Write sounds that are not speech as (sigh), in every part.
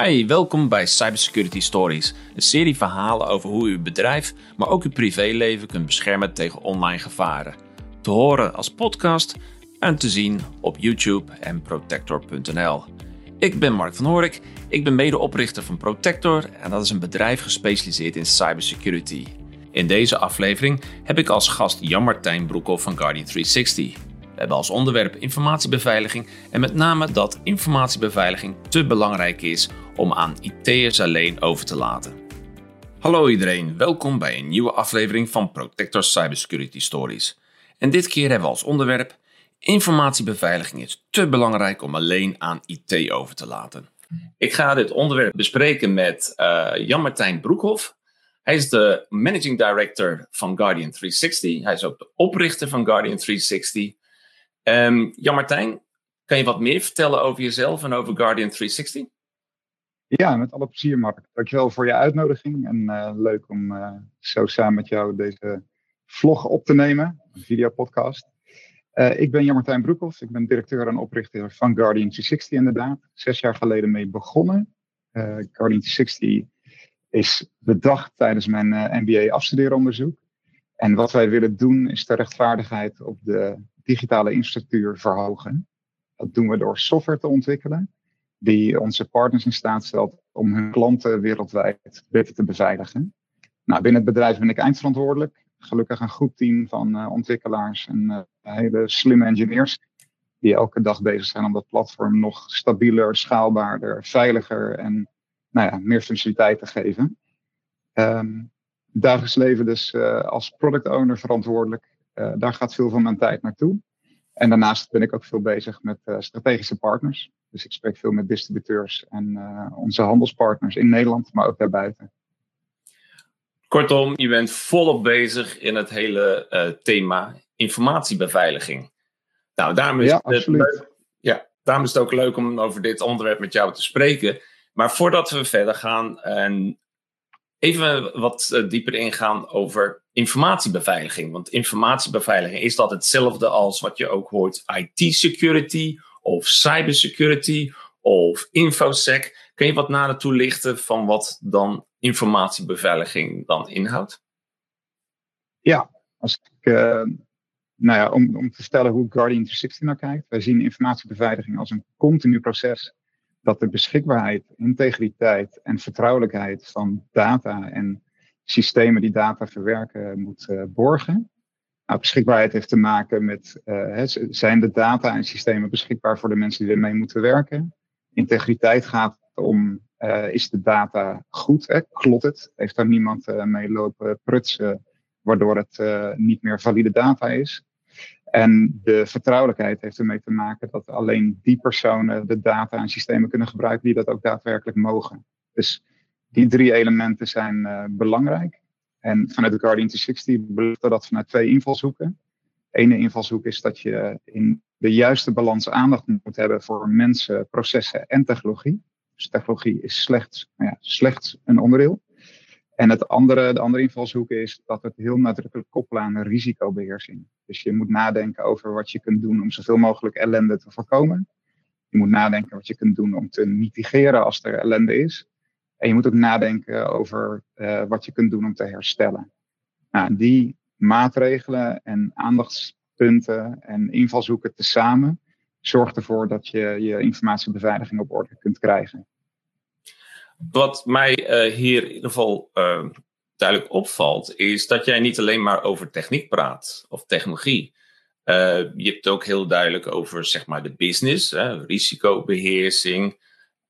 Hi, welkom bij Cybersecurity Stories, een serie verhalen over hoe u uw bedrijf, maar ook uw privéleven kunt beschermen tegen online gevaren. Te horen als podcast en te zien op YouTube en protector.nl. Ik ben Mark van Horik, ik ben medeoprichter van Protector en dat is een bedrijf gespecialiseerd in cybersecurity. In deze aflevering heb ik als gast Jan-Martijn Broekhoff van Guardian 360. We hebben als onderwerp informatiebeveiliging en met name dat informatiebeveiliging te belangrijk is om aan IT'ers alleen over te laten. Hallo iedereen, welkom bij een nieuwe aflevering van Protector Cybersecurity Stories. En dit keer hebben we als onderwerp informatiebeveiliging is te belangrijk om alleen aan IT over te laten. Ik ga dit onderwerp bespreken met uh, Jan-Martijn Broekhoff. Hij is de Managing Director van Guardian 360. Hij is ook de oprichter van Guardian 360. Um, Jan Martijn, kan je wat meer vertellen over jezelf en over Guardian 360? Ja, met alle plezier, Mark. Dankjewel voor je uitnodiging. En uh, leuk om uh, zo samen met jou deze vlog op te nemen, een videopodcast. Uh, ik ben Jan-Martijn Broekhoff. Ik ben directeur en oprichter van Guardian 360 inderdaad. Zes jaar geleden mee begonnen. Guardian 360 is bedacht tijdens mijn MBA-afstudeeronderzoek. En wat wij willen doen is de rechtvaardigheid op de digitale infrastructuur verhogen. Dat doen we door software te ontwikkelen, die onze partners in staat stelt om hun klanten wereldwijd beter te beveiligen. Nou, binnen het bedrijf ben ik eindverantwoordelijk. Gelukkig een goed team van uh, ontwikkelaars en uh, hele slimme engineers. Die elke dag bezig zijn om dat platform nog stabieler, schaalbaarder, veiliger en nou ja, meer functionaliteit te geven. Um, dagelijks leven dus uh, als product owner verantwoordelijk daar gaat veel van mijn tijd naartoe. En daarnaast ben ik ook veel bezig met strategische partners. Dus ik spreek veel met distributeurs en uh, onze handelspartners in Nederland, maar ook daarbuiten. Kortom, je bent volop bezig in het hele thema informatiebeveiliging. Nou, daarom is, ja, het leuk, ja, daarom is het ook leuk om over dit onderwerp met jou te spreken. Maar voordat we verder gaan en even wat dieper ingaan over informatiebeveiliging. Want informatiebeveiliging, is dat hetzelfde als wat je ook hoort IT-security of cybersecurity of infosec? Kun je wat nader toelichten van wat dan informatiebeveiliging dan inhoudt? Ja, als ik, uh, nou ja, om, om te vertellen hoe Guardian 360 naar kijkt. Wij zien informatiebeveiliging als een continu proces dat de beschikbaarheid, integriteit en vertrouwelijkheid van data en systemen die data verwerken moet uh, borgen. Nou, beschikbaarheid heeft te maken met, uh, zijn de data en systemen beschikbaar voor de mensen die ermee moeten werken? Integriteit gaat om, uh, is de data goed? Hè? Klopt het? Heeft daar niemand mee lopen prutsen, waardoor het niet meer valide data is? En de vertrouwelijkheid heeft ermee te maken dat alleen die personen de data en systemen kunnen gebruiken die dat ook daadwerkelijk mogen. Dus die drie elementen zijn belangrijk. En vanuit de Guardian 360 beluchten dat vanuit twee invalshoeken. De ene invalshoek is dat je in de juiste balans aandacht moet hebben voor mensen, processen en technologie. Dus technologie is slechts, nou ja, slechts een onderdeel. En het andere, de andere invalshoek is dat het heel nadrukkelijk koppelen aan risicobeheersing. Dus je moet nadenken over wat je kunt doen om zoveel mogelijk ellende te voorkomen. Je moet nadenken wat je kunt doen om te mitigeren als er ellende is. En je moet ook nadenken over uh, wat je kunt doen om te herstellen. Nou, die maatregelen en aandachtspunten en invalshoeken tezamen zorgt ervoor dat je je informatiebeveiliging op orde kunt krijgen. Wat mij uh, hier in ieder geval uh, duidelijk opvalt, is dat jij niet alleen maar over techniek praat of technologie. je hebt het ook heel duidelijk over zeg maar de business, risicobeheersing,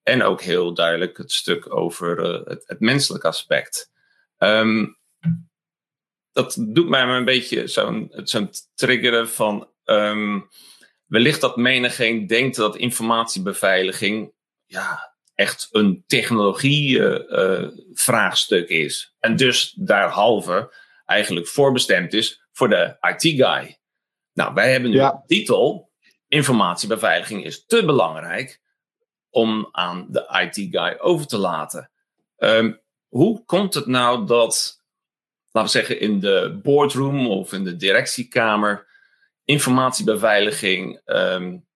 en ook heel duidelijk het stuk over uh, het, het menselijke aspect. Um, dat doet mij een beetje zo'n zo'n triggeren van. Um, wellicht dat menigeen denkt dat informatiebeveiliging. ja, echt een technologie-vraagstuk uh, uh, is. En dus daarhalve eigenlijk voorbestemd is voor de IT-guy. Nou, wij hebben nu ja. de titel. Informatiebeveiliging is te belangrijk om aan de IT-guy over te laten. Um, hoe komt het nou dat, laten we zeggen, in de boardroom of in de directiekamer informatiebeveiliging um,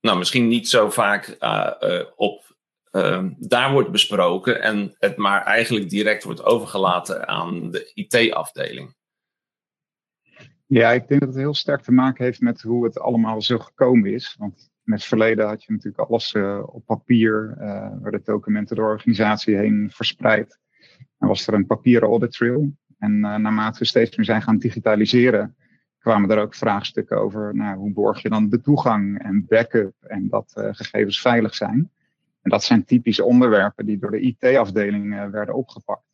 nou, misschien niet zo vaak uh, uh, op ehm, daar wordt besproken en het maar eigenlijk direct wordt overgelaten aan de IT-afdeling. Ja, ik denk dat het heel sterk te maken heeft met hoe het allemaal zo gekomen is. Want met het verleden had je natuurlijk alles uh, op papier, uh, werden documenten door de organisatie heen verspreid. En was er een papieren audit trail. En uh, naarmate we steeds meer zijn gaan digitaliseren, kwamen er ook vraagstukken over nou, hoe borg je dan de toegang en backup en dat gegevens veilig zijn. En dat zijn typische onderwerpen die door de IT-afdeling werden opgepakt.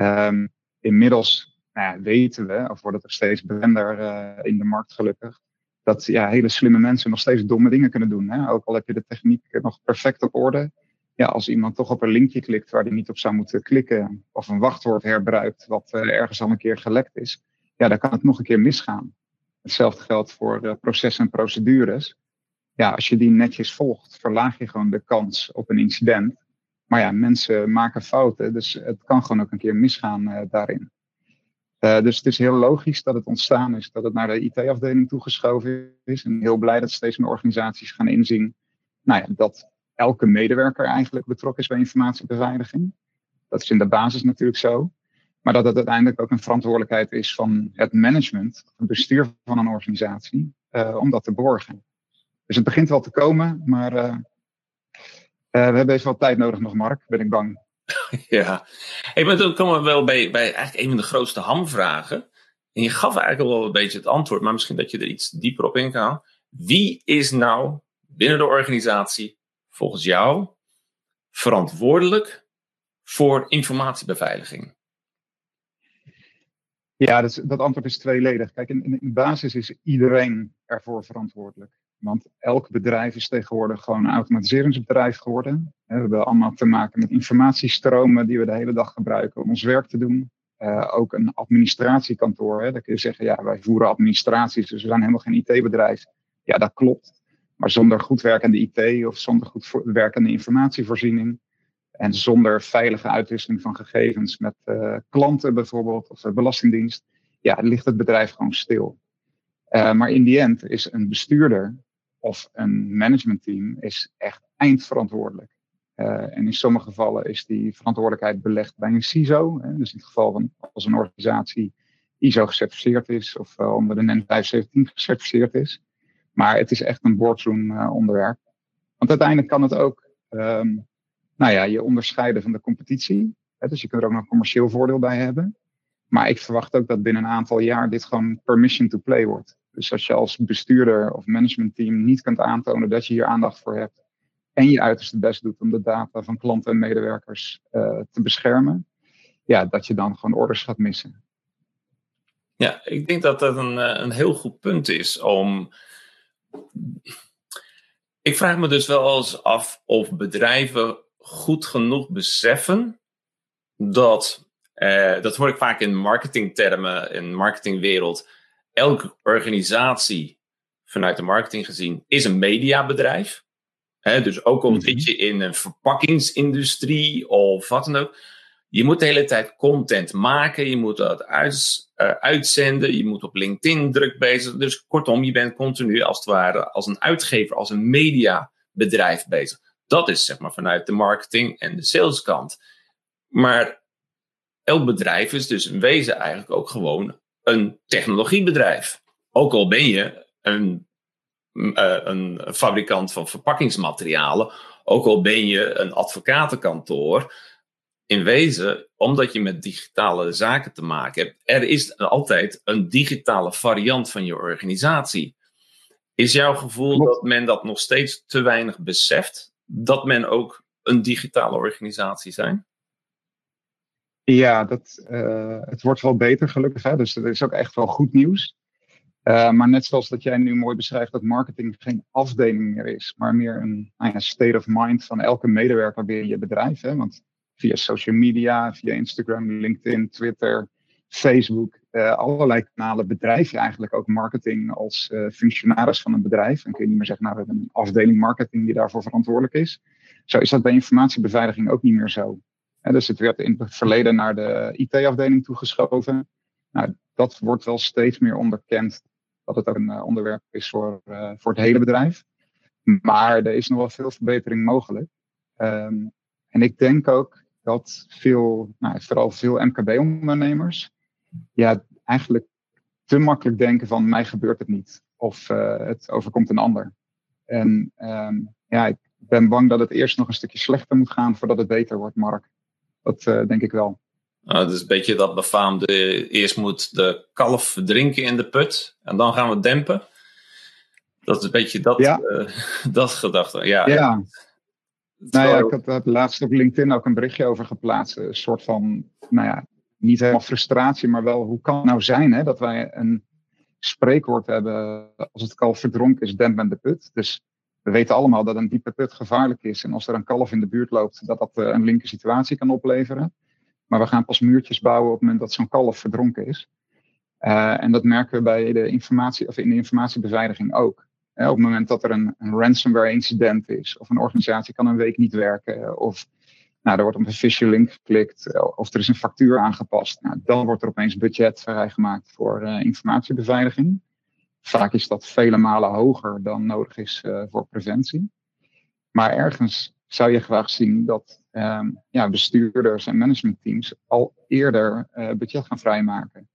Um, inmiddels nou weten we, of wordt het er steeds bekender in de markt gelukkig, dat ja, hele slimme mensen nog steeds domme dingen kunnen doen. Hè? Ook al heb je de techniek nog perfect op orde. Ja, als iemand toch op een linkje klikt waar hij niet op zou moeten klikken, of een wachtwoord herbruikt wat uh, ergens al een keer gelekt is, ja, dan kan het nog een keer misgaan. Hetzelfde geldt voor uh, processen en procedures. Ja, als je die netjes volgt, verlaag je gewoon de kans op een incident. Maar ja, mensen maken fouten, dus het kan gewoon ook een keer misgaan uh, daarin. Uh, dus het is heel logisch dat het ontstaan is, dat het naar de IT-afdeling toegeschoven is. En heel blij dat steeds meer organisaties gaan inzien nou ja, dat elke medewerker eigenlijk betrokken is bij informatiebeveiliging. Dat is in de basis natuurlijk zo. Maar dat het uiteindelijk ook een verantwoordelijkheid is van het management, het bestuur van een organisatie, uh, om dat te borgen. Dus het begint wel te komen, maar uh, we hebben even wat tijd nodig nog, Mark, ben ik bang. (laughs) ja, hey, dan komen we wel bij, bij eigenlijk een van de grootste hamvragen. En je gaf eigenlijk wel een beetje het antwoord, maar misschien dat je er iets dieper op in kan. Wie is nou binnen de organisatie volgens jou verantwoordelijk voor informatiebeveiliging? Ja, dat, dat antwoord is tweeledig. Kijk, in, in basis is iedereen ervoor verantwoordelijk. Want elk bedrijf is tegenwoordig gewoon een automatiseringsbedrijf geworden. We hebben allemaal te maken met informatiestromen die we de hele dag gebruiken om ons werk te doen. Uh, ook een administratiekantoor. Hè. Kun je zeggen, ja, wij voeren administraties, dus we zijn helemaal geen IT-bedrijf. Ja, dat klopt. Maar zonder goed werkende IT of zonder goed werkende informatievoorziening en zonder veilige uitwisseling van gegevens met uh, klanten bijvoorbeeld of de Belastingdienst, ja, ligt het bedrijf gewoon stil. Uh, maar in die end is een bestuurder of een managementteam is echt eindverantwoordelijk. Uh, en in sommige gevallen is die verantwoordelijkheid belegd bij een CISO. Hè, dus in het geval van als een organisatie ISO gecertificeerd is of uh, onder de NEN 517 gecertificeerd is. Maar het is echt een boardroom uh, onderwerp. Want uiteindelijk kan het ook um, nou ja, je onderscheiden van de competitie. Hè, dus je kunt er ook nog commercieel voordeel bij hebben. Maar ik verwacht ook dat binnen een aantal jaar dit gewoon permission to play wordt. Dus als je als bestuurder of managementteam niet kunt aantonen dat je hier aandacht voor hebt en je uiterste best doet om de data van klanten en medewerkers uh, te beschermen, ja, dat je dan gewoon orders gaat missen. Ja, ik denk dat dat een, eh, een heel goed punt is om. Ik vraag me dus wel eens af of bedrijven goed genoeg beseffen dat, eh, dat hoor ik vaak in marketingtermen, in marketingwereld, elke organisatie vanuit de marketing gezien is een mediabedrijf. He, dus ook al mhm. zit je in een verpakkingsindustrie of wat dan ook. Je moet de hele tijd content maken, je moet dat uit, uh, uitzenden, je moet op LinkedIn druk bezig. Dus kortom, je bent continu als het ware als een uitgever, als een mediabedrijf bezig. Dat is zeg maar vanuit de marketing en de saleskant. Maar elk bedrijf is dus in wezen eigenlijk ook gewoon een technologiebedrijf. Ook al ben je een, een fabrikant van verpakkingsmaterialen, ook al ben je een advocatenkantoor. In wezen, omdat je met digitale zaken te maken hebt, er is altijd een digitale variant van je organisatie. Is jouw gevoel dat men dat nog steeds te weinig beseft? Dat men ook een digitale organisatie zijn? Ja, dat, uh, het wordt wel beter gelukkig. Hè? Dus dat is ook echt wel goed nieuws. Uh, maar net zoals dat jij nu mooi beschrijft dat marketing geen afdeling meer is, maar meer een nou state of mind van elke medewerker binnen je bedrijf. Hè? Want via social media, via Instagram, LinkedIn, Twitter, Facebook, uh, allerlei kanalen bedrijf je eigenlijk ook marketing als uh, functionaris van een bedrijf. En kun je niet meer zeggen, nou we hebben een afdeling marketing die daarvoor verantwoordelijk is. Zo is dat bij informatiebeveiliging ook niet meer zo dus het werd in het verleden naar de IT-afdeling toegeschoven. Nou, dat wordt wel steeds meer onderkend dat het ook een uh, onderwerp is voor, uh, voor het hele bedrijf. Maar er is nog wel veel verbetering mogelijk. Ehm, en ik denk ook dat veel, nou, vooral veel MKB-ondernemers, ja, eigenlijk te makkelijk denken van mij gebeurt het niet. Of uh, het overkomt een ander. En um, ja, ik ben bang dat het eerst nog een stukje slechter moet gaan voordat het beter wordt, Mark. Dat denk ik wel. Nou, het is een beetje dat befaamde, eerst moet de kalf verdrinken in de put en dan gaan we dempen. Dat is een beetje dat, ja. uh, (laughs) dat gedachte. Ja, ja. Nou ja, ik had laatst op LinkedIn ook een berichtje over geplaatst. Een soort van, nou ja, niet helemaal frustratie, maar wel hoe kan het nou zijn hè, dat wij een spreekwoord hebben. Als het kalf verdronken is, demp de put. Dus we weten allemaal dat een diepe put gevaarlijk is. En als er een kalf in de buurt loopt, dat dat uh, een linker situatie kan opleveren. Maar we gaan pas muurtjes bouwen op het moment dat zo'n kalf verdronken is. Uh, en dat merken we bij de informatie, of in de informatiebeveiliging ook. Uh, op het moment dat er een, een, ransomware incident is, of een organisatie kan een week niet werken, of nou, er wordt op een phishing link geklikt, of er is een factuur aangepast, nou, dan wordt er opeens budget vrijgemaakt voor informatiebeveiliging. Vaak is dat vele malen hoger dan nodig is voor preventie. Maar ergens zou je graag zien dat um, ja, bestuurders en managementteams al eerder uh, budget gaan vrijmaken.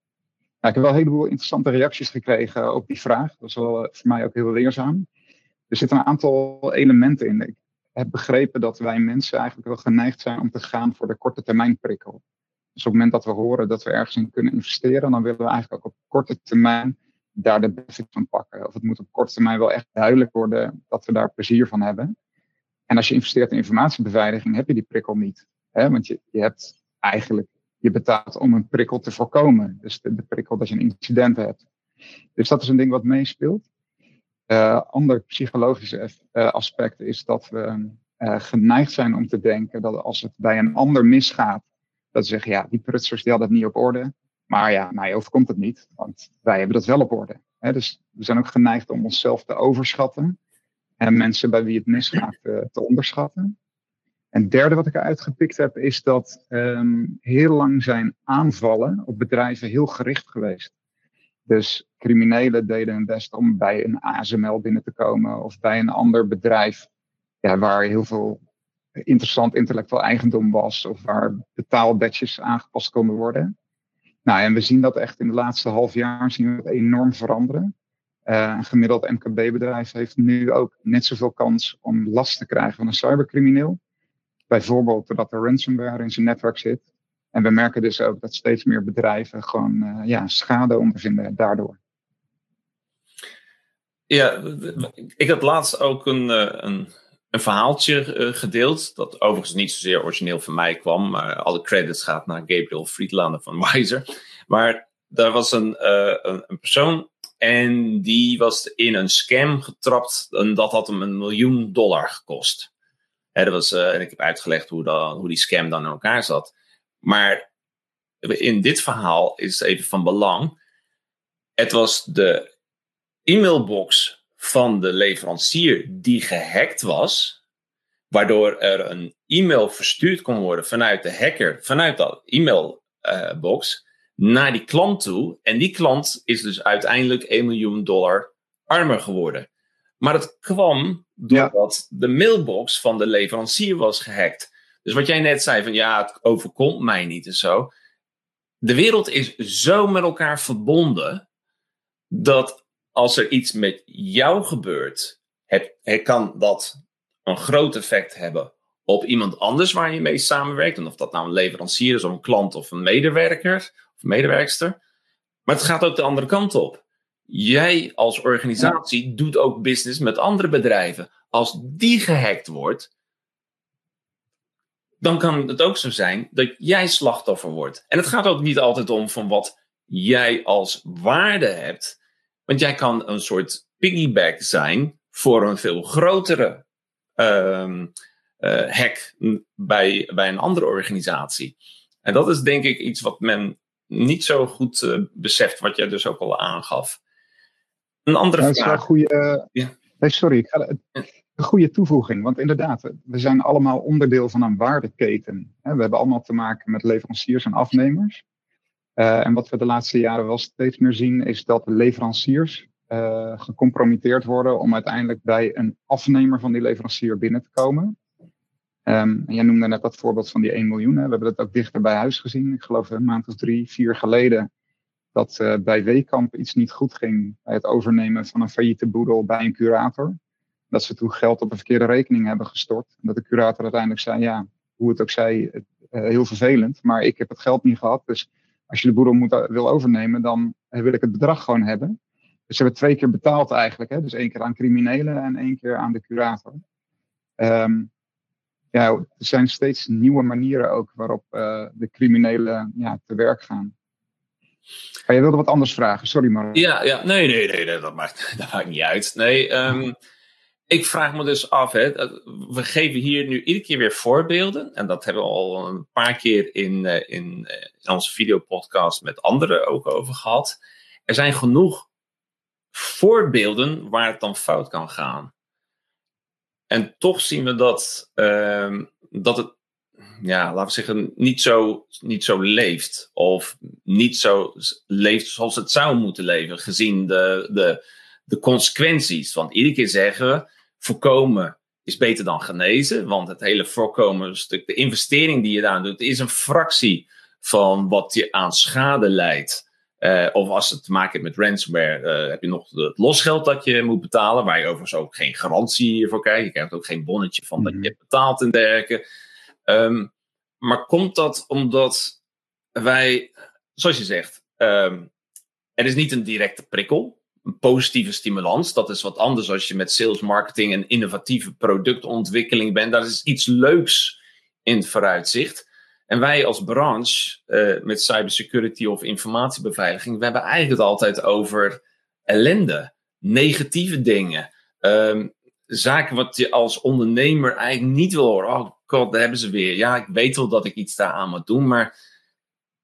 Nou, ik heb wel een heleboel interessante reacties gekregen op die vraag. Dat is wel uh, voor mij ook heel leerzaam. Er zitten een aantal elementen in. Ik heb begrepen dat wij mensen eigenlijk wel geneigd zijn om te gaan voor de korte termijn prikkel. Dus op het moment dat we horen dat we ergens in kunnen investeren, dan willen we eigenlijk ook op korte termijn daar de benefit van pakken. Of het moet op korte termijn wel echt duidelijk worden dat we daar plezier van hebben. En als je investeert in informatiebeveiliging, heb je die prikkel niet. Hè? Want je, je hebt eigenlijk, je betaalt om een prikkel te voorkomen. Dus de, prikkel dat je een incident hebt. Dus dat is een ding wat meespeelt. Uh, ander psychologisch uh, aspect is dat we uh, geneigd zijn om te denken dat als het bij een ander misgaat, dat ze zeggen, ja, die prutsers die hadden het niet op orde. Maar ja, mij overkomt het niet, want wij hebben dat wel op orde. Dus we zijn ook geneigd om onszelf te overschatten en mensen bij wie het misgaat uh, te onderschatten. En het derde wat ik eruit gepikt heb, is dat um, heel lang zijn aanvallen op bedrijven heel gericht geweest. Dus criminelen deden hun best om bij een ASML binnen te komen of bij een ander bedrijf ja, waar heel veel interessant intellectueel eigendom was of waar betaalbadges aangepast konden worden. Nou, en we zien dat echt in de laatste half jaar zien we enorm veranderen. Uh, een gemiddeld MKB-bedrijf heeft nu ook net zoveel kans om last te krijgen van een cybercrimineel. Bijvoorbeeld doordat er ransomware in zijn netwerk zit. En we merken dus ook dat steeds meer bedrijven gewoon uh, ja, schade ondervinden daardoor. Ja, ik had laatst ook een, eh, een, een verhaaltje gedeeld. Dat overigens niet zozeer origineel van mij kwam. Maar alle credits gaat naar Gabriel Friedlander van (laughs) Wiser. Maar daar was een, een, een persoon en die was in een scam getrapt en dat had hem een miljoen dollar gekost. Dat was, uh, en ik heb uitgelegd hoe, dat, hoe die scam dan in elkaar zat. Maar in dit verhaal is het even van belang. Het was de e-mailbox van de leverancier die gehackt was. Waardoor er een e-mail verstuurd kon worden vanuit de hacker, vanuit dat e-mailbox. Naar die klant toe. En die klant is dus uiteindelijk 1 miljoen dollar armer geworden. Maar het kwam doordat ja. de mailbox van de leverancier was gehackt. Dus wat jij net zei van ja, het overkomt mij niet en zo. De wereld is zo met elkaar verbonden dat als er iets met jou gebeurt, het, het kan dat een groot effect hebben op iemand anders waar je mee samenwerkt. En of dat nou een leverancier is of een klant of een medewerker of medewerkster. Maar het gaat ook de andere kant op. Jij als organisatie doet ook business met andere bedrijven. Als die gehackt wordt, dan kan het ook zo zijn dat jij slachtoffer wordt. En het gaat ook niet altijd om van wat jij als waarde hebt. Want jij kan een soort piggyback zijn voor een veel grotere uh, uh, hack bij, bij een andere organisatie. En dat is denk ik iets wat men niet zo goed uh, beseft, wat jij dus ook al aangaf. Een andere vraag. Is een goede, ja. nee, sorry, ik ga, een goede toevoeging. Want inderdaad, we zijn allemaal onderdeel van een waardeketen. We hebben allemaal te maken met leveranciers en afnemers. Uh, en wat we de laatste jaren wel steeds meer zien, is dat leveranciers uh, gecompromitteerd worden om uiteindelijk bij een afnemer van die leverancier binnen te komen. Um, jij noemde net dat voorbeeld van die 1 miljoen. Hè. We hebben dat ook dichter bij huis gezien. Ik geloof een maand of drie, vier geleden. Dat uh, bij Weekamp iets niet goed ging bij het overnemen van een failliete boedel bij een curator. Dat ze toen geld op een verkeerde rekening hebben gestort. En dat de curator uiteindelijk zei, ja, hoe het ook zei, uh, heel vervelend. Maar ik heb het geld niet gehad. Dus als je de boedel moet, wil overnemen, dan wil ik het bedrag gewoon hebben. Dus ze hebben twee keer betaald eigenlijk. Hè? Dus één keer aan criminelen en één keer aan de curator. Um, ja, er zijn steeds nieuwe manieren ook waarop uh, de criminelen ja, te werk gaan. Maar je wilde wat anders vragen, sorry maar. Ja, ja nee, nee, nee, dat, maakt, (laughs) dat maakt niet uit. Nee, um, ik vraag me dus af, hè, we geven hier nu iedere keer weer voorbeelden. En dat hebben we al een paar keer in, uh, in, in onze videopodcast met anderen ook over gehad. Er zijn genoeg voorbeelden waar het dan fout kan gaan. En toch zien we dat, uh, dat het, ja, laten we zeggen, niet zo, niet zo leeft. Of niet zo leeft zoals het zou moeten leven, gezien de, de, de consequenties. Want iedere keer zeggen we, voorkomen is beter dan genezen. Want het hele voorkomen stuk, de investering die je daar doet, is een fractie van wat je aan schade leidt. Uh, of als het te maken heeft met ransomware, uh, heb je nog het losgeld dat je moet betalen, waar je overigens ook geen garantie voor krijgt. Je krijgt ook geen bonnetje van dat je mhm. hebt betaald en dergelijke. Um, maar komt dat omdat wij, zoals je zegt, um, er is niet een directe prikkel, een positieve stimulans. Dat is wat anders als je met sales, marketing en innovatieve productontwikkeling bent. Daar is iets leuks in het vooruitzicht. En wij als branche uh, met cybersecurity of informatiebeveiliging, we hebben eigenlijk het altijd over ellende, negatieve dingen. Um, zaken wat je als ondernemer eigenlijk niet wil horen. Oh god, daar hebben ze weer. Ja, ik weet wel dat ik iets daaraan moet doen, maar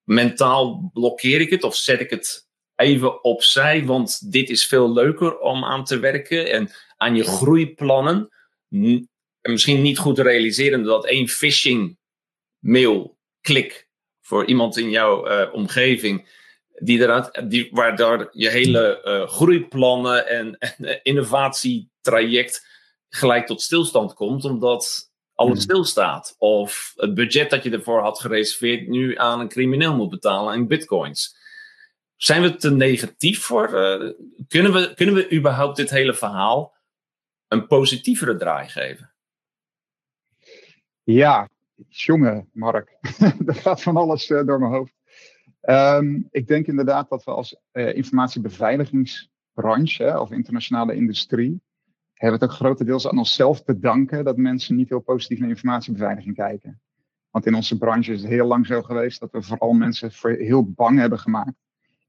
mentaal blokkeer ik het of zet ik het even opzij, want dit is veel leuker om aan te werken en aan je groeiplannen. En misschien niet goed realiseren dat één phishing mail klik voor iemand in jouw uh, omgeving. Die eruit, die, waardoor je hele uh, groeiplannen en, (laughs) en innovatietraject gelijk tot stilstand komt, omdat alles mm. stilstaat. Of het budget dat je ervoor had gereserveerd nu aan een crimineel moet betalen in bitcoins. Zijn we te negatief voor? Uh, kunnen, we, kunnen we überhaupt dit hele verhaal een positievere draai geven? Ja, jongen, Mark. (laughs) er gaat van alles uh, door mijn hoofd. Um, ik denk inderdaad dat we als uh, informatiebeveiligingsbranche of internationale industrie hebben het ook grotendeels aan onszelf te danken dat mensen niet heel positief naar informatiebeveiliging kijken. Want in onze branche is het heel lang zo geweest dat we vooral mensen heel bang hebben gemaakt.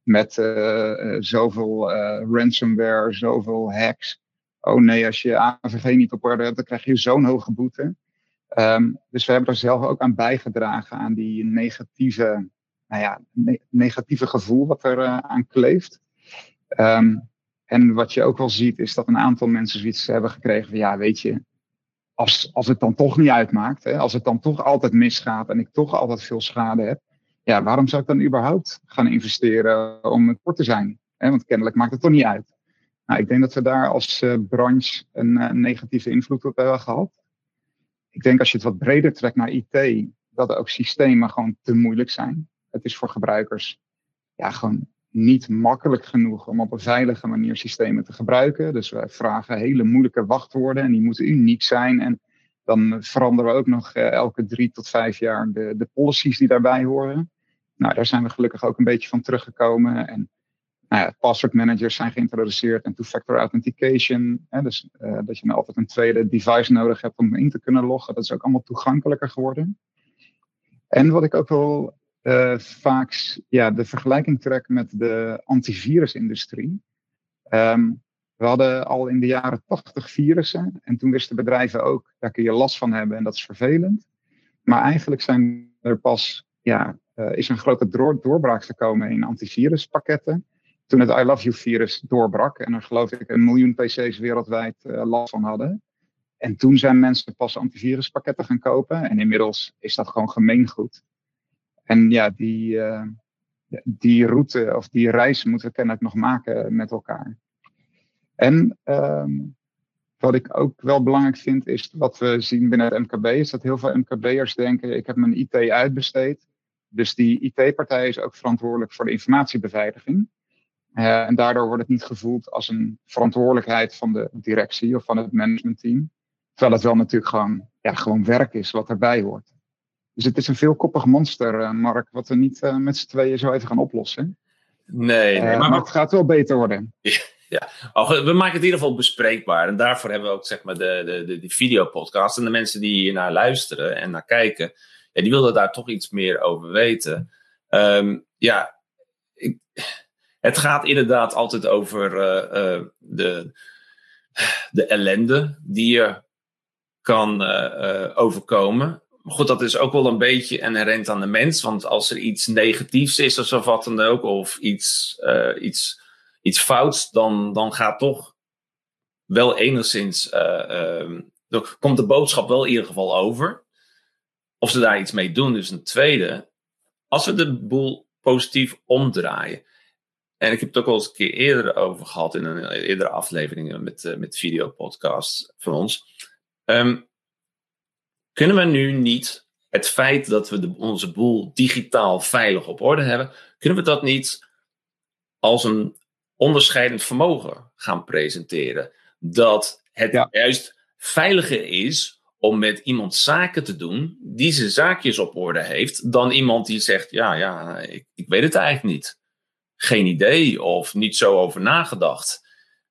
Met uh, zoveel ransomware, zoveel hacks. Oh nee, als je AVG niet op orde hebt, dan krijg je zo'n hoge boete. Um, dus we hebben er zelf ook aan bijgedragen aan die negatieve, nou ja, ne negatieve gevoel wat er uh, aan kleeft. Um, en wat je ook wel ziet is dat een aantal mensen zoiets hebben gekregen van ja, weet je, als, als het dan toch niet uitmaakt, hè, als het dan toch altijd misgaat en ik toch altijd veel schade heb, ja, waarom zou ik dan überhaupt gaan investeren om kort te zijn? Hè? Want kennelijk maakt het toch niet uit. Nou, ik denk dat we daar als uh, branche een uh, negatieve invloed op hebben gehad ik denk als je het wat breder trekt naar IT, dat ook systemen gewoon te moeilijk zijn. Het is voor gebruikers ja, gewoon niet makkelijk genoeg om op een veilige manier systemen te gebruiken. Dus wij vragen hele moeilijke wachtwoorden en die moeten uniek zijn. En dan veranderen we ook nog eh, elke drie tot vijf jaar de, de policies die daarbij horen. Nou, daar zijn we gelukkig ook een beetje van teruggekomen. En nou password managers zijn geïntroduceerd en two-factor authentication. Dus uh, dat je nou altijd een tweede device nodig hebt om in te kunnen loggen. Dat is ook allemaal toegankelijker geworden. En wat ik ook wel uh, vaak ja, de vergelijking trek met de antivirusindustrie. Um, we hadden al in de jaren 80 virussen en toen wisten bedrijven ook, daar kun je last van hebben en dat is vervelend. Maar eigenlijk zijn er pas, ja, uh, is een grote door, doorbraak gekomen in antiviruspakketten toen het I Love You virus doorbrak en er geloof ik een miljoen PC's wereldwijd uh, last van hadden. En toen zijn mensen pas antiviruspakketten gaan kopen en inmiddels is dat gewoon gemeengoed. En ja, die, uh, die route of die reis moeten we kennelijk nog maken met elkaar. En um, Wat ik ook wel belangrijk vind, is wat we zien binnen het MKB, is dat heel veel MKB'ers denken, ik heb mijn IT uitbesteed. Dus die IT-partij is ook verantwoordelijk voor de informatiebeveiliging. Uh, en daardoor wordt het niet gevoeld als een verantwoordelijkheid van de directie of van het managementteam. Terwijl het wel natuurlijk gewoon, ja, gewoon werk is wat erbij hoort. Dus het is een veelkoppig monster, uh, Mark, wat we niet uh, met z'n tweeën zo even gaan oplossen. Nee, nee maar, maar, het gaat wel beter worden. (laughs) Ja, we maken het in ieder geval bespreekbaar. En daarvoor hebben we ook zeg maar, de, de, de, de videopodcast. En de mensen die hier naar luisteren en naar kijken, ja, die willen daar toch iets meer over weten. Um, ja, ik, het gaat inderdaad altijd over uh, uh, de, de ellende die je kan uh, overkomen. Goed, dat is ook wel een beetje inherent aan de mens. Want als er iets negatiefs is of wat dan ook, of iets, iets iets fouts, dan, dan gaat toch wel enigszins. Uh, komt de boodschap wel in ieder geval over. Of ze daar iets mee doen. Dus een tweede. Als we de boel positief omdraaien. En ik heb het ook al eens een keer eerder over gehad in een eerdere aflevering met, uh, met videopodcasts van ons. Um, kunnen we nu niet het feit dat we de, onze boel digitaal veilig op orde hebben, kunnen we dat niet als een onderscheidend vermogen gaan presenteren. Dat het juist veiliger is om met iemand zaken te doen die zijn zaakjes op orde heeft, dan iemand die zegt: Ja, ja, ik, ik weet het eigenlijk niet. Geen idee of niet zo over nagedacht.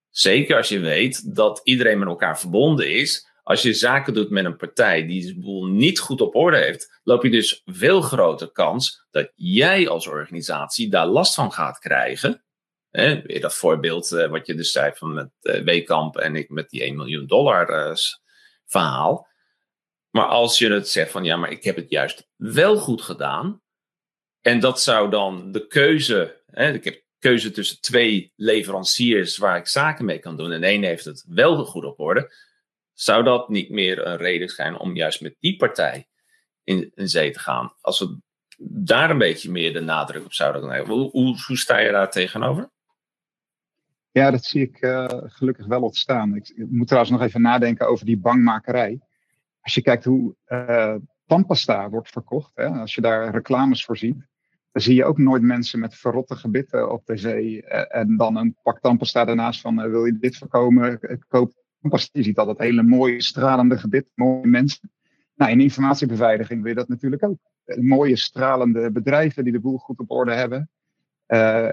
Zeker als je weet dat iedereen met elkaar verbonden is. Als je zaken doet met een partij die de boel niet goed op orde heeft, loop je dus veel grotere kans dat jij als organisatie daar last van gaat krijgen. Hè, weer dat voorbeeld uh, wat je dus zei van met uh, Weekamp en ik met die 1 miljoen dollar uh, verhaal. Maar als je het zegt van ja, maar ik heb het juist wel goed gedaan. En dat zou dan de keuze, hè, ik heb keuze tussen twee leveranciers waar ik zaken mee kan doen. En één heeft het wel goed op orde. Zou dat niet meer een reden zijn om juist met die partij in, zee te gaan? Als we daar een beetje meer de nadruk op zouden leggen. Hoe, hoe, sta je daar tegenover? Ja, dat zie ik uh, gelukkig wel ontstaan. Ik, ik, moet trouwens nog even nadenken over die bangmakerij. Als je kijkt hoe uh, wordt verkocht, hè, als je daar reclames voor ziet, dan zie je ook nooit mensen met verrotte gebitten op de zee. Uh, en dan een pak tandpasta daarnaast van, wil je dit voorkomen? Koop tandpasta. Je ziet altijd hele mooie, stralende gebit, mooie mensen. Nou, in informatiebeveiliging wil je dat natuurlijk ook. Mooie, stralende bedrijven die de boel goed op orde hebben.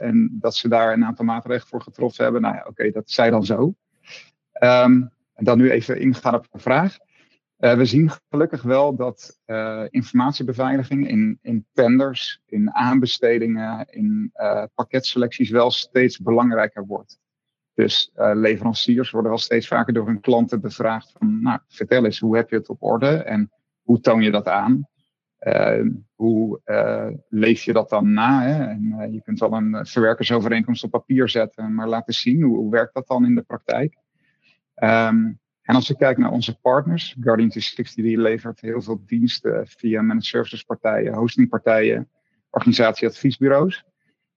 En dat ze daar een aantal maatregelen voor getroffen hebben. Nou ja, oké, dat zij dan zo. Um, en dan nu even ingaan op de vraag. Uh, we zien gelukkig wel dat uh, informatiebeveiliging in, in tenders, in aanbestedingen, in pakketselecties wel steeds belangrijker wordt. Dus leveranciers worden wel steeds vaker door hun klanten bevraagd van, nou, vertel eens, hoe heb je het op orde en hoe toon je dat aan? Uh, hoe leef je dat dan na? Hè? En, je kunt wel een verwerkersovereenkomst op papier zetten, maar laten zien hoe, hoe werkt dat dan in de praktijk. Um, en als we kijken naar onze partners, Guardian 360 die levert heel veel diensten via managed services partijen, hostingpartijen, organisatieadviesbureaus.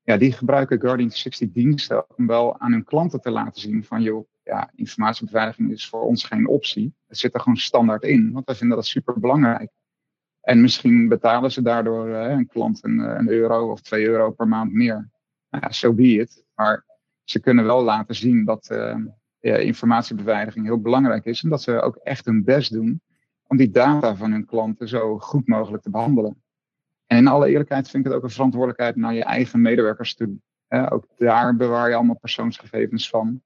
Ja, die gebruiken Guardian 360 diensten om wel aan hun klanten te laten zien van joh, ja, informatiebeveiliging is voor ons geen optie. Het zit er gewoon standaard in, want wij vinden dat super belangrijk. En misschien betalen ze daardoor uh, een klant een, eh, een, euro of twee euro per maand meer. Nou ja, so be it. Maar ze kunnen wel laten zien dat ja, informatiebeveiliging heel belangrijk is. En dat ze ook echt hun best doen om die data van hun klanten zo goed mogelijk te behandelen. En in alle eerlijkheid vind ik het ook een verantwoordelijkheid naar je eigen medewerkers toe. ook daar bewaar je allemaal persoonsgegevens van.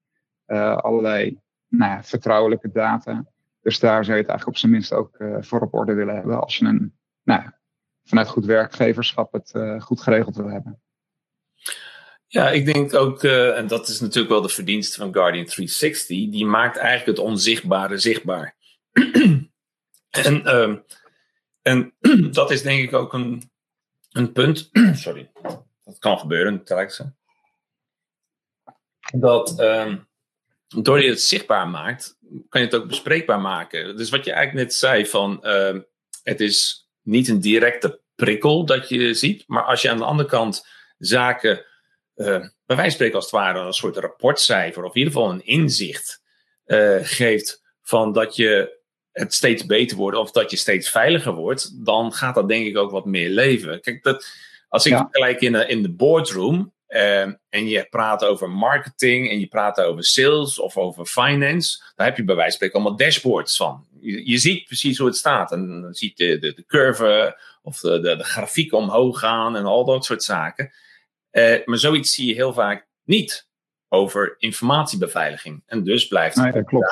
allerlei nou ja, vertrouwelijke data. Dus daar zou je het eigenlijk op zijn minst ook uh, voor op orde willen hebben. Als je een, nou, vanuit goed werkgeverschap het goed geregeld wil hebben. Ja, ik denk ook, uh, en dat is natuurlijk wel de verdienste van Guardian 360, die maakt eigenlijk het onzichtbare zichtbaar. en, ehm, en (clears throat) dat is denk ik ook een, een punt. (clears throat) Sorry, dat kan gebeuren, telkens. Dat um, door je het zichtbaar maakt, kan je het ook bespreekbaar maken. Dus wat je eigenlijk net zei van uh, het is niet een directe prikkel dat je ziet, maar als je aan de andere kant zaken uh, bij wijze van spreken als het ware een soort rapportcijfer of in ieder geval een inzicht geeft van dat je het steeds beter wordt of dat je steeds veiliger wordt, dan gaat dat denk ik ook wat meer leven. Kijk, dat, als ik ja. gelijk in de, in de boardroom Ehm, en je praat over marketing en je praat over sales of over finance, dan heb je bij wijze van spreken allemaal dashboards van. Je, je ziet precies hoe het staat. En dan zie je de, de, curve of de, de, de grafiek omhoog gaan en al dat soort zaken. Uh, maar zoiets zie je heel vaak niet over informatiebeveiliging. En dus blijft het nee, een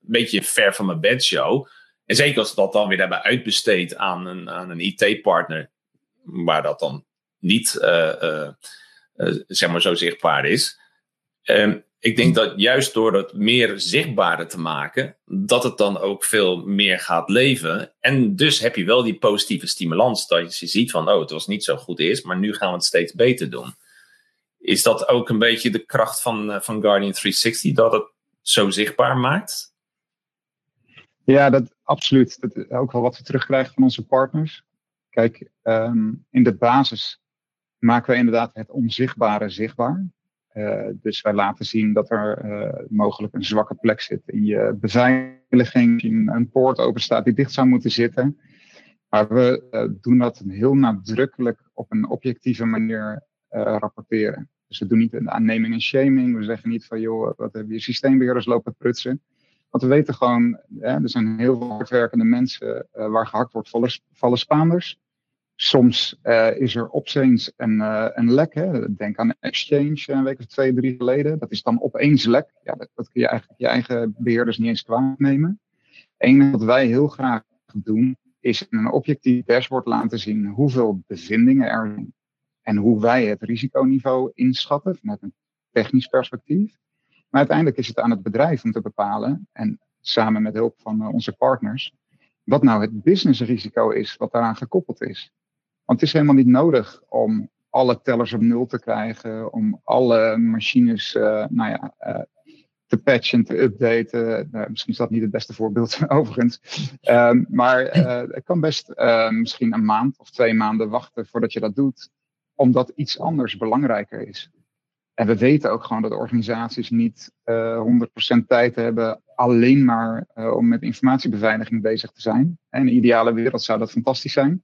beetje ver van mijn bedshow. En zeker als we dat dan weer hebben uitbesteed aan een, aan een IT-partner, waar dat dan niet. Uh, uh, uh, zeg maar zo zichtbaar is. Um, ik denk dat juist door het meer zichtbaarder te maken, dat het dan ook veel meer gaat leven. En dus heb je wel die positieve stimulans dat je ziet van, oh, het was niet zo goed eerst, maar nu gaan we het steeds beter doen. Is dat ook een beetje de kracht van, uh, van Guardian 360, dat het zo zichtbaar maakt? Ja, dat absoluut. Dat is ook wel wat we terugkrijgen van onze partners. Kijk, um, in de basis maken we inderdaad het onzichtbare zichtbaar. Uh, dus wij laten zien dat er mogelijk een zwakke plek zit in je beveiliging, een poort open staat die dicht zou moeten zitten. Maar we doen dat heel nadrukkelijk op een objectieve manier rapporteren. Dus we doen niet een aanneming en shaming. We zeggen niet van joh, wat hebben je systeembeheerders lopen prutsen. Want we weten gewoon, er zijn heel veel hardwerkende mensen waar gehakt wordt, vallen, vallen Spaanders. Soms uh, is er opeens een, uh, een lek. Hè. Denk aan Exchange een week of twee, drie geleden. Dat is dan opeens lek. Ja, dat, dat kun je eigenlijk je eigen beheerders niet eens kwaad nemen. Eén wat wij heel graag doen, is een objectief dashboard laten zien hoeveel bevindingen er zijn. En hoe wij het risiconiveau inschatten vanuit een technisch perspectief. Maar uiteindelijk is het aan het bedrijf om te bepalen, en samen met hulp van uh, onze partners, wat nou het businessrisico is wat daaraan gekoppeld is. Want het is helemaal niet nodig om alle tellers op nul te krijgen, om alle machines uh, nou ja, uh, te patchen, te updaten. Uh, misschien is dat niet het beste voorbeeld, (laughs) overigens. Um, maar uh, het kan best misschien een maand of twee maanden wachten voordat je dat doet, omdat iets anders belangrijker is. En we weten ook gewoon dat organisaties niet 100% tijd hebben alleen maar om met informatiebeveiliging bezig te zijn. In een ideale wereld zou dat fantastisch zijn.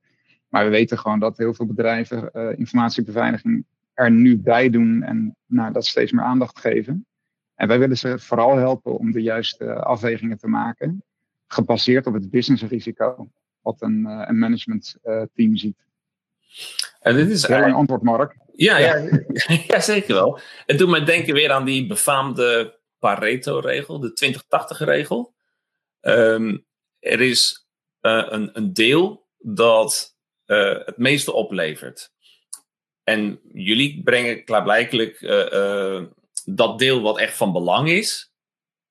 Maar we weten gewoon dat heel veel bedrijven uh, informatiebeveiliging er nu bij doen en nou, dat steeds meer aandacht geven. En wij willen ze vooral helpen om de juiste afwegingen te maken, gebaseerd op het businessrisico, wat een, een managementteam ziet. En dit is Heel een antwoord, Mark. Ja, ja. Ja, (laughs) ja, zeker wel. Het doet me denken weer aan die befaamde Pareto-regel, de 20-80-regel. Um, er is uh, een, een deel dat uh, het meeste oplevert. En jullie brengen klaarblijkelijk uh, uh, dat deel wat echt van belang is,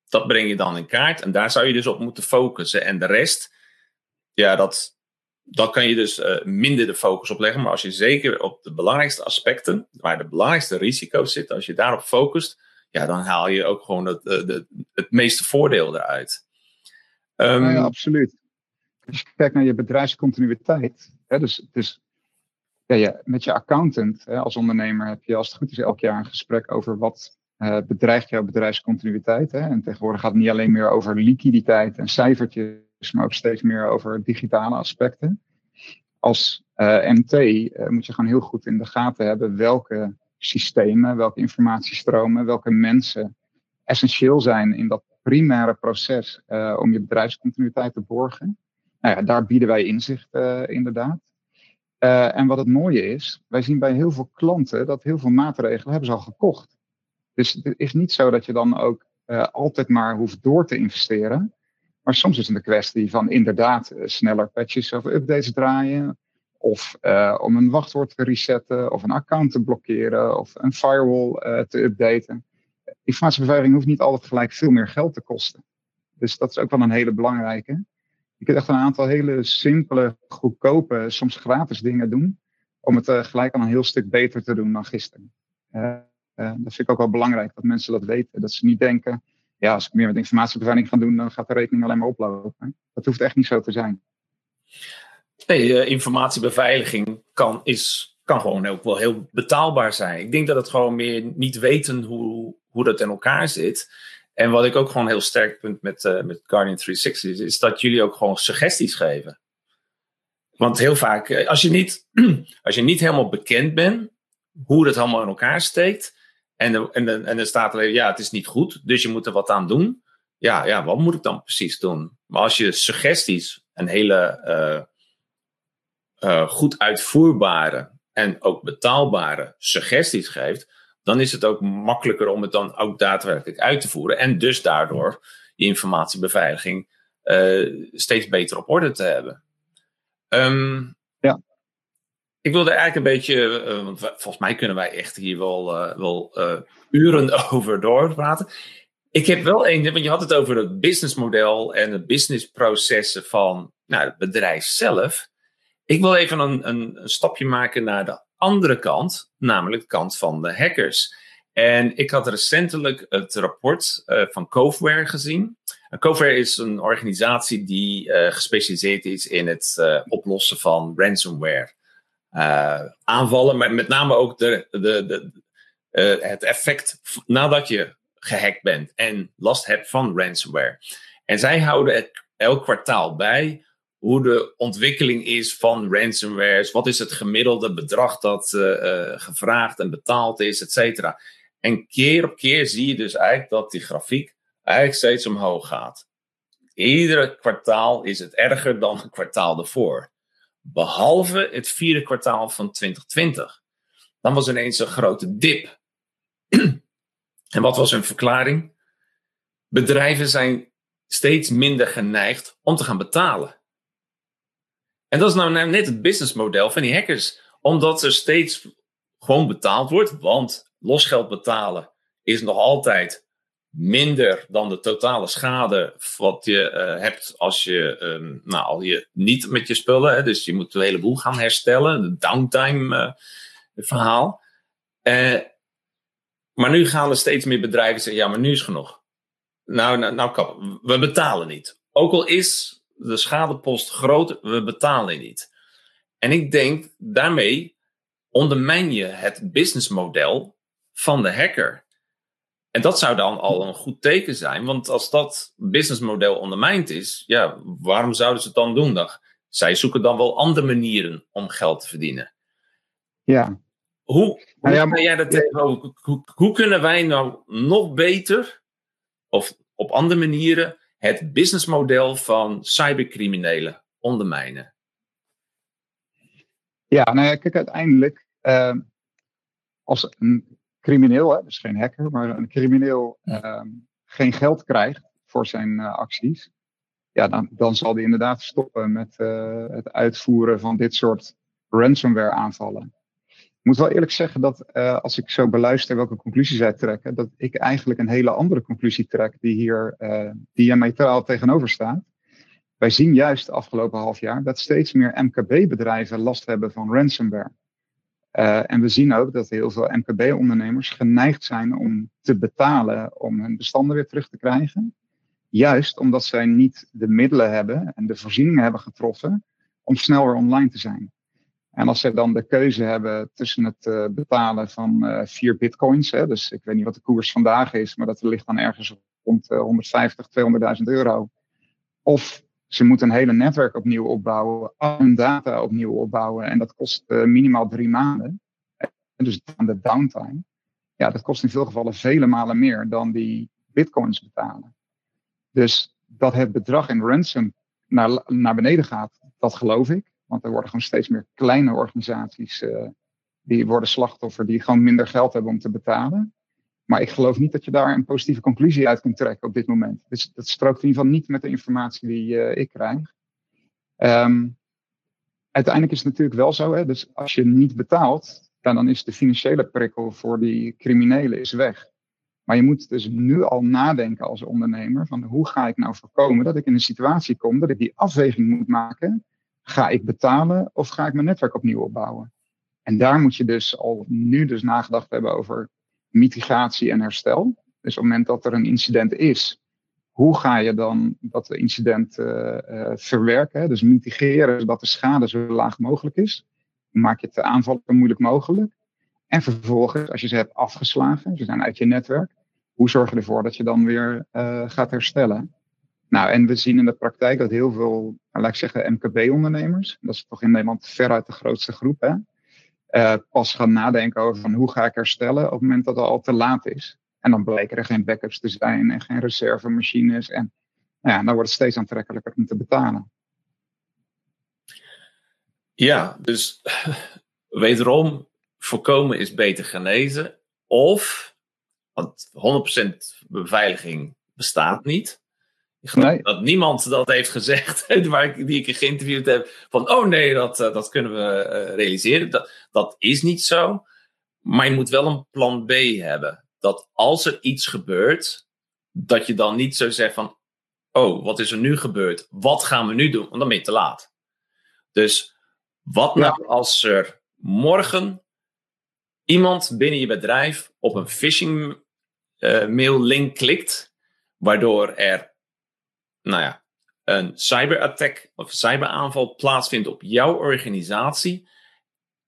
dat breng je dan in kaart. En daar zou je dus op moeten focussen. En de rest, ja, dat, dat kan je dus minder de focus op leggen. Maar als je zeker op de belangrijkste aspecten, waar de belangrijkste risico's zitten, als je daarop focust, ja, dan haal je ook gewoon het, het, het meeste voordeel eruit. Ja, absoluut. Als je kijkt naar je bedrijfscontinuïteit, Hè, dus, dus ja, ja, met je accountant hè, als ondernemer heb je als het goed is elk jaar een gesprek over wat uh, bedreigt jouw bedrijfscontinuïteit. Hè? En tegenwoordig gaat het niet alleen meer over liquiditeit en cijfertjes, maar ook steeds meer over digitale aspecten. Als eh, MT eh, moet je gewoon heel goed in de gaten hebben welke systemen, welke informatiestromen, welke mensen essentieel zijn in dat primaire proces om je bedrijfscontinuïteit te borgen nou ja, daar bieden wij inzicht inderdaad. En wat het mooie is, wij zien bij heel veel klanten dat heel veel maatregelen hebben ze al gekocht. Dus het is niet zo dat je dan ook altijd maar hoeft door te investeren. Maar soms is het een kwestie van inderdaad sneller patches of updates draaien. Of om een wachtwoord te resetten, of een account te blokkeren, of een firewall te updaten. Informatiebeveiliging hoeft niet altijd gelijk veel meer geld te kosten. Dus dat is ook wel een hele belangrijke. Je kunt echt een aantal hele simpele, goedkope, soms gratis dingen doen. Om het gelijk al een heel stuk beter te doen dan gisteren. Dat vind ik ook wel belangrijk, dat mensen dat weten. Dat ze niet denken, ja, als ik meer met informatiebeveiliging ga doen, dan gaat de rekening alleen maar oplopen. Dat hoeft echt niet zo te zijn. Nee, informatiebeveiliging kan, is, kan gewoon ook wel heel betaalbaar zijn. Ik denk dat het gewoon meer niet weten hoe, hoe dat in elkaar zit. En wat ik ook gewoon heel sterk vind met, uh, met Guardian 360 is, is dat jullie ook gewoon suggesties geven. Want heel vaak, eh, als je niet, (clears throat) als je niet helemaal bekend bent hoe dat allemaal in elkaar steekt. En, de, en, de, en er staat alleen, ja, het is niet goed, dus je moet er wat aan doen. Ja, ja, wat moet ik dan precies doen? Maar als je suggesties, een hele uh, uh, goed uitvoerbare en ook betaalbare suggesties geeft, dan is het ook makkelijker om het dan ook daadwerkelijk uit te voeren. En dus daardoor je informatiebeveiliging uh, steeds beter op orde te hebben. Um, ja. Ik wilde eigenlijk een beetje, uh, want volgens mij kunnen wij echt hier wel, uh, wel uren (laughs) over doorpraten. Ik heb wel één, want je had het over het businessmodel en de businessprocessen van nou, het bedrijf zelf. Ik wil even een, een, een stapje maken naar de andere kant, namelijk de kant van de hackers. En ik had recentelijk het rapport van Coveware gezien. Coveware is een organisatie die gespecialiseerd is in het oplossen van ransomware aanvallen, maar met name ook de, de, de, het effect nadat je gehackt bent en last hebt van ransomware. En zij houden elk kwartaal bij hoe de ontwikkeling is van ransomwares. Wat is het gemiddelde bedrag dat uh, gevraagd en betaald is, et cetera. En keer op keer zie je dus eigenlijk dat die grafiek eigenlijk steeds omhoog gaat. Iedere kwartaal is het erger dan het kwartaal ervoor. Behalve het vierde kwartaal van 2020. Dan was ineens een grote dip. (clears throat) en wat was hun verklaring? Bedrijven zijn steeds minder geneigd om te gaan betalen. En dat is nou net het businessmodel van die hackers. Omdat er steeds gewoon betaald wordt. Want losgeld betalen is nog altijd minder dan de totale schade wat je uh, hebt als je, um, nou, je niet met je spullen, hè, dus je moet een heleboel gaan herstellen, de downtime uh, verhaal. Uh, maar nu gaan er steeds meer bedrijven zeggen, ja, maar nu is genoeg. Nou, nou, nou we betalen niet. Ook al is de schadepost groot, we betalen niet. En ik denk, daarmee ondermijn je het businessmodel van de hacker. En dat zou dan al een goed teken zijn, want als dat businessmodel ondermijnd is, ja, waarom zouden ze het dan doen? Dan, zij zoeken dan wel andere manieren om geld te verdienen. Ja. Hoe, hoe, nou ja, jij dat hoe, hoe, hoe kunnen wij nou nog beter, of op andere manieren, het businessmodel van cybercriminelen ondermijnen? Ja, nou ja, kijk, uiteindelijk, uh, als een crimineel, hè, dus geen hacker, maar een crimineel uh, geen geld krijgt voor zijn uh, acties, ja, dan, dan zal hij inderdaad stoppen met uh, het uitvoeren van dit soort ransomware aanvallen. Ik moet wel eerlijk zeggen dat uh, als ik zo beluister welke conclusies zij trekken, dat ik eigenlijk een hele andere conclusie trek die hier uh, diametraal tegenover staat. Wij zien juist de afgelopen half jaar dat steeds meer MKB-bedrijven last hebben van ransomware. Uh, en we zien ook dat heel veel MKB-ondernemers geneigd zijn om te betalen om hun bestanden weer terug te krijgen. Juist omdat zij niet de middelen hebben en de voorzieningen hebben getroffen om sneller online te zijn. En als ze dan de keuze hebben tussen het uh, betalen van uh, vier bitcoins, hè, dus ik weet niet wat de koers vandaag is, maar dat ligt dan ergens rond uh, 150, 200.000 euro. Of ze moeten een hele netwerk opnieuw opbouwen, al hun data opnieuw opbouwen. En dat kost uh, minimaal drie maanden. En dus aan de downtime. Ja, dat kost in veel gevallen vele malen meer dan die bitcoins betalen. Dus dat het bedrag in ransom naar, naar beneden gaat, dat geloof ik. Want er worden gewoon steeds meer kleine organisaties uh, die worden slachtoffer, die gewoon minder geld hebben om te betalen. Maar ik geloof niet dat je daar een positieve conclusie uit kunt trekken op dit moment. Dus dat strookt in ieder geval niet met de informatie die uh, ik krijg. Um, uiteindelijk is het natuurlijk wel zo, hè, dus als je niet betaalt, dan, dan is de financiële prikkel voor die criminelen is weg. Maar je moet dus nu al nadenken als ondernemer van hoe ga ik nou voorkomen dat ik in een situatie kom dat ik die afweging moet maken Ga ik betalen of ga ik mijn netwerk opnieuw opbouwen? En daar moet je dus al nu dus nagedacht hebben over mitigatie en herstel. Dus op het moment dat er een incident is, hoe ga je dan dat incident uh, uh, verwerken? Dus mitigeren zodat de schade zo laag mogelijk is. maak je het de aanval zo moeilijk mogelijk. En vervolgens, als je ze hebt afgeslagen, ze zijn uit je netwerk, hoe zorg je ervoor dat je dan weer gaat herstellen? Nou, en we zien in de praktijk dat heel veel, nou, laat ik zeggen, MKB-ondernemers, dat is toch in Nederland veruit de grootste groep, hè, uh, pas gaan nadenken over van hoe ga ik herstellen op het moment dat het al te laat is. En dan blijken er geen backups te zijn en geen reservemachines. En nou ja, dan wordt het steeds aantrekkelijker om te betalen. Ja, dus (laughs) wederom, voorkomen is beter genezen. Of, want 100% beveiliging bestaat niet. Ik geloof nee. dat niemand dat heeft gezegd, (laughs) waar ik, die ik geïnterviewd heb, van oh nee, dat, eh, dat kunnen we uh, realiseren. Dat, dat is niet zo. Maar je moet wel een plan B hebben. Dat als er iets gebeurt, dat je dan niet zo zegt van, oh, wat is er nu gebeurd? Wat gaan we nu doen? Want dan ben je te laat. Dus wat nou als er morgen iemand binnen je bedrijf op een phishing uh, mail link klikt, waardoor er nou ja, een cyberattack of cyberaanval plaatsvindt op jouw organisatie.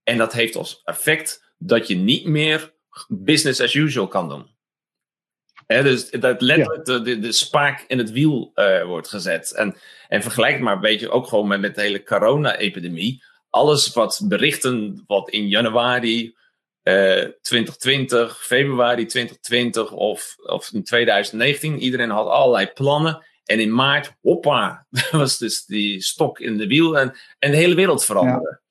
En dat heeft als effect dat je niet meer business as usual kan doen. dus dat letterlijk de, de, de, spaak in het wiel uh, wordt gezet. En, en vergelijk maar een beetje ook gewoon met, met de hele corona-epidemie. Alles wat berichten wat in januari uh, eh, 2020, februari 2020 of, of in 2019, iedereen had allerlei plannen. En in maart, hoppa, (laughs) was dus die stok in de wiel en, en de hele wereld veranderde.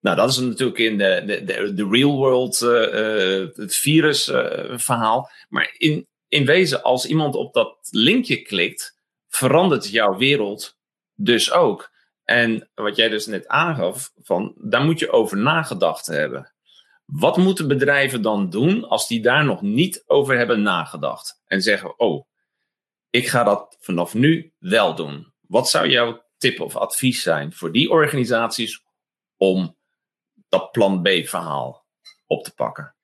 Nou, dat is natuurlijk in de, de, de, de real world uh, het virusverhaal. Uh, maar in, in wezen, als iemand op dat linkje klikt, verandert jouw wereld dus ook. En wat jij dus net aangaf, van, daar moet je over nagedacht hebben. Wat moeten bedrijven dan doen als die daar nog niet over hebben nagedacht? En zeggen, oh, ik ga dat vanaf nu wel doen. Wat zou jouw tip of advies zijn voor die organisaties om dat plan B-verhaal op te pakken?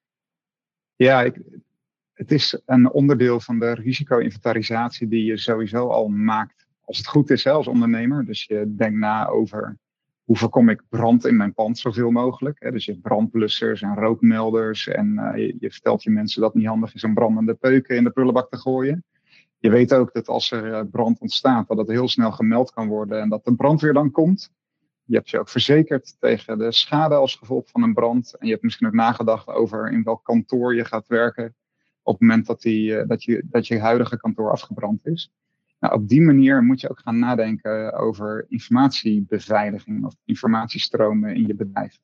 Ja, ik, het is een onderdeel van de risico-inventarisatie die je sowieso al maakt als het goed is hè, als ondernemer. Dus je denkt na over hoe voorkom ik brand in mijn pand zoveel mogelijk. Hè? Dus je hebt brandblussers en rookmelders en uh, je, je, vertelt je mensen dat het niet handig is om brandende peuken in de prullenbak te gooien. Je weet ook dat als er eh, brand ontstaat, dat het heel snel gemeld kan worden en dat de brandweer dan komt. Je hebt je ook verzekerd tegen de schade als gevolg van een brand. En je hebt misschien ook nagedacht over in welk kantoor je gaat werken op het moment dat, die, eh, dat, je, dat je huidige kantoor afgebrand is. Nou, op die manier moet je ook gaan nadenken over informatiebeveiliging of informatiestromen in je bedrijf.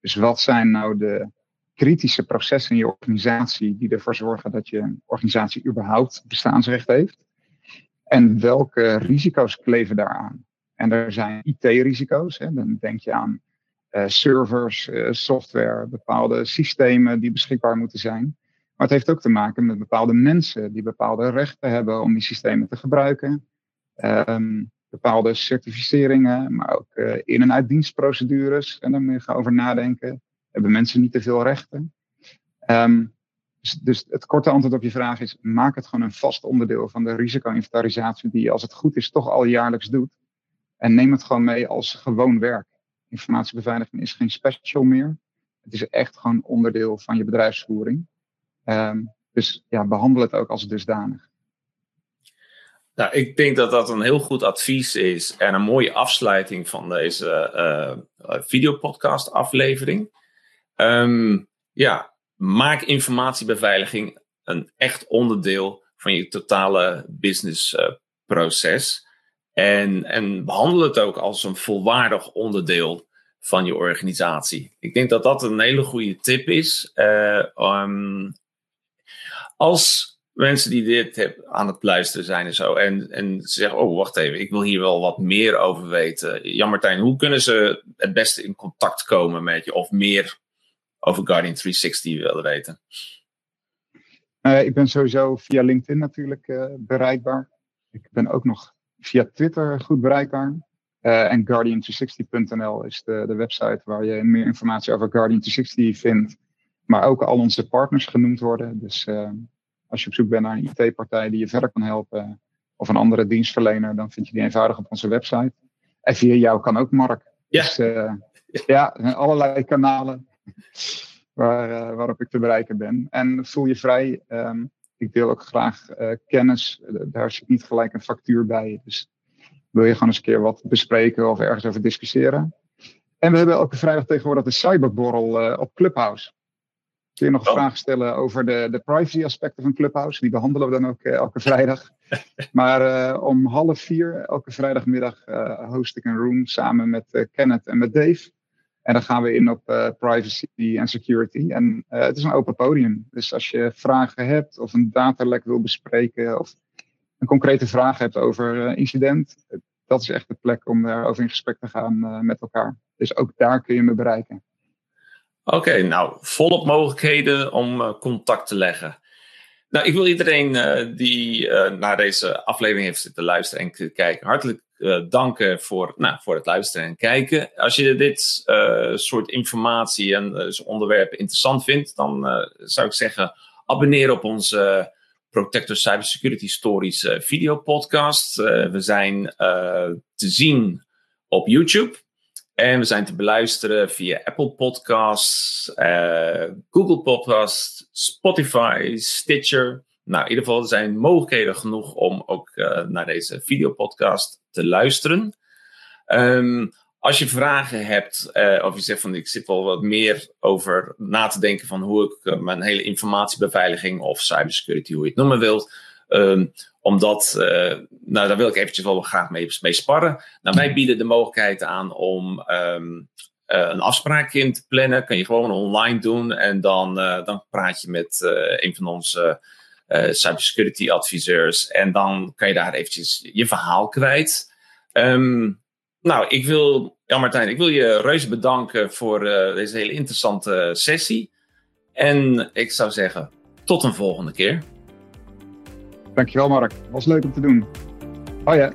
Dus wat zijn nou de kritische processen in je organisatie die ervoor zorgen dat je organisatie überhaupt bestaansrecht heeft? En welke risico's kleven daaraan? En er zijn IT-risico's. Dan denk je aan uh, servers, uh, software, bepaalde systemen die beschikbaar moeten zijn. Maar het heeft ook te maken met bepaalde mensen die bepaalde rechten hebben om die systemen te gebruiken. Um, bepaalde certificeringen, maar ook uh, in- en uitdienstprocedures. En daar moet je over nadenken. Hebben mensen niet te veel rechten? Um, dus, dus, het korte antwoord op je vraag is: maak het gewoon een vast onderdeel van de risico-inventarisatie, die je als het goed is toch al jaarlijks doet. En neem het gewoon mee als gewoon werk. Informatiebeveiliging is geen special meer. Het is echt gewoon onderdeel van je bedrijfsvoering. Um, dus ja, behandel het ook als dusdanig. Nou, ik denk dat dat een heel goed advies is en een mooie afsluiting van deze uh, videopodcast aflevering. Um, ja, maak informatiebeveiliging een echt onderdeel van je totale businessproces. Uh, en, en behandel het ook als een volwaardig onderdeel van je organisatie. Ik denk dat dat een hele goede tip is. Uh, als mensen die dit aan het luisteren zijn en zo. En, en ze zeggen, oh wacht even, ik wil hier wel wat meer over weten. Jan Martijn, hoe kunnen ze het beste in contact komen met je? Of meer over Guardian 360 willen weten? Uh, ik ben sowieso via LinkedIn natuurlijk uh, bereikbaar. Ik ben ook nog via Twitter goed bereikbaar. Uh, en Guardian360.nl is de, de website waar je meer informatie over Guardian360 vindt. Maar ook al onze partners genoemd worden. Dus als je op zoek bent naar een IT-partij die je verder kan helpen. Of een andere dienstverlener, dan vind je die eenvoudig op onze website. En via jou kan ook Mark. Ja. Dus ja, allerlei kanalen (laughs) waar, uh, waarop ik te bereiken ben. En voel je vrij. Um, ik deel ook graag kennis. daar zit niet gelijk een factuur bij. Dus wil je gewoon eens een keer wat bespreken of ergens over discussiëren. En we hebben elke vrijdag tegenwoordig de cyberborrel op Clubhouse. Kun je nog oh. vragen stellen over de, de privacy aspecten van Clubhouse? Die behandelen we dan ook elke vrijdag. (laughs) maar om half vier, elke vrijdagmiddag, host ik een room samen met Kenneth en met Dave. En dan gaan we in op uh, privacy en security. En uh, het is een open podium. Dus als je vragen hebt of een datalek wil bespreken of een concrete vraag hebt over uh, incident, dat is echt de plek om daarover in gesprek te gaan met elkaar. Dus ook daar kun je me bereiken. Oké, nou, volop mogelijkheden om contact te leggen. Nou, ik wil iedereen die naar deze aflevering heeft zitten luisteren en kijken, hartelijk uh, danken voor, nou, voor het luisteren en kijken. Als je dit soort informatie en onderwerpen interessant vindt, dan zou ik zeggen: abonneer op onze Protector Cybersecurity Stories video podcast. we zijn te zien op YouTube. En we zijn te beluisteren via Apple Podcasts, Google Podcasts, Spotify, Stitcher. Nou, in ieder geval zijn mogelijkheden genoeg om ook uh, naar deze videopodcast te luisteren. Um, als je vragen hebt, uh, of je zegt van ik zit wel wat meer over na te denken van hoe ik mijn hele informatiebeveiliging of cybersecurity, hoe je het noemen wilt, um, omdat, uh, nou daar wil ik eventjes wel graag mee, mee sparren. Nou, wij bieden de mogelijkheid aan om um, een afspraak in te plannen. Kan je gewoon online doen en dan, dan praat je met een van onze cybersecurity adviseurs. En dan kan je daar eventjes je verhaal kwijt. Um, nou, ik wil, Jan Martijn, ik wil je reuze bedanken voor deze hele interessante sessie. En ik zou zeggen, tot een volgende keer. Dankjewel Mark, was leuk om te doen. Oh ja.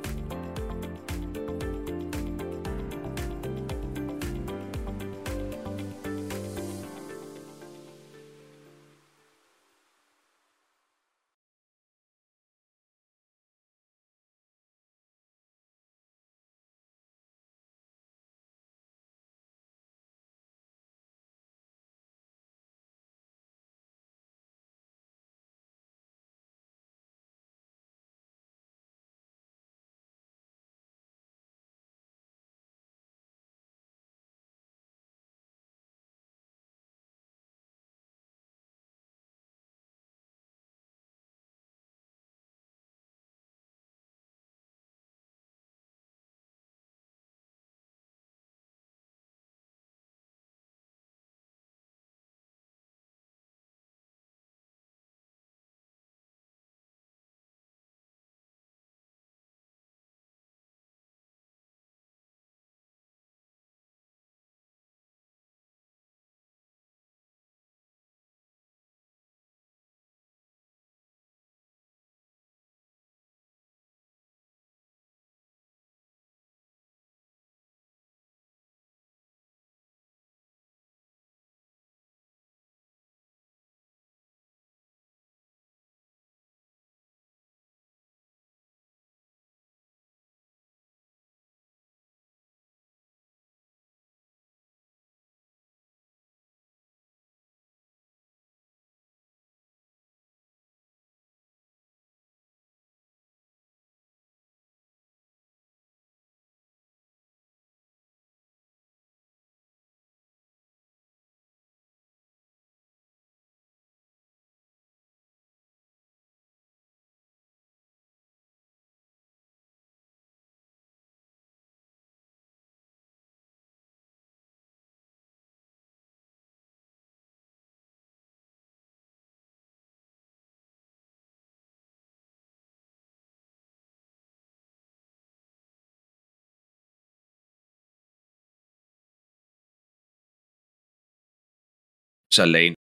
Alleen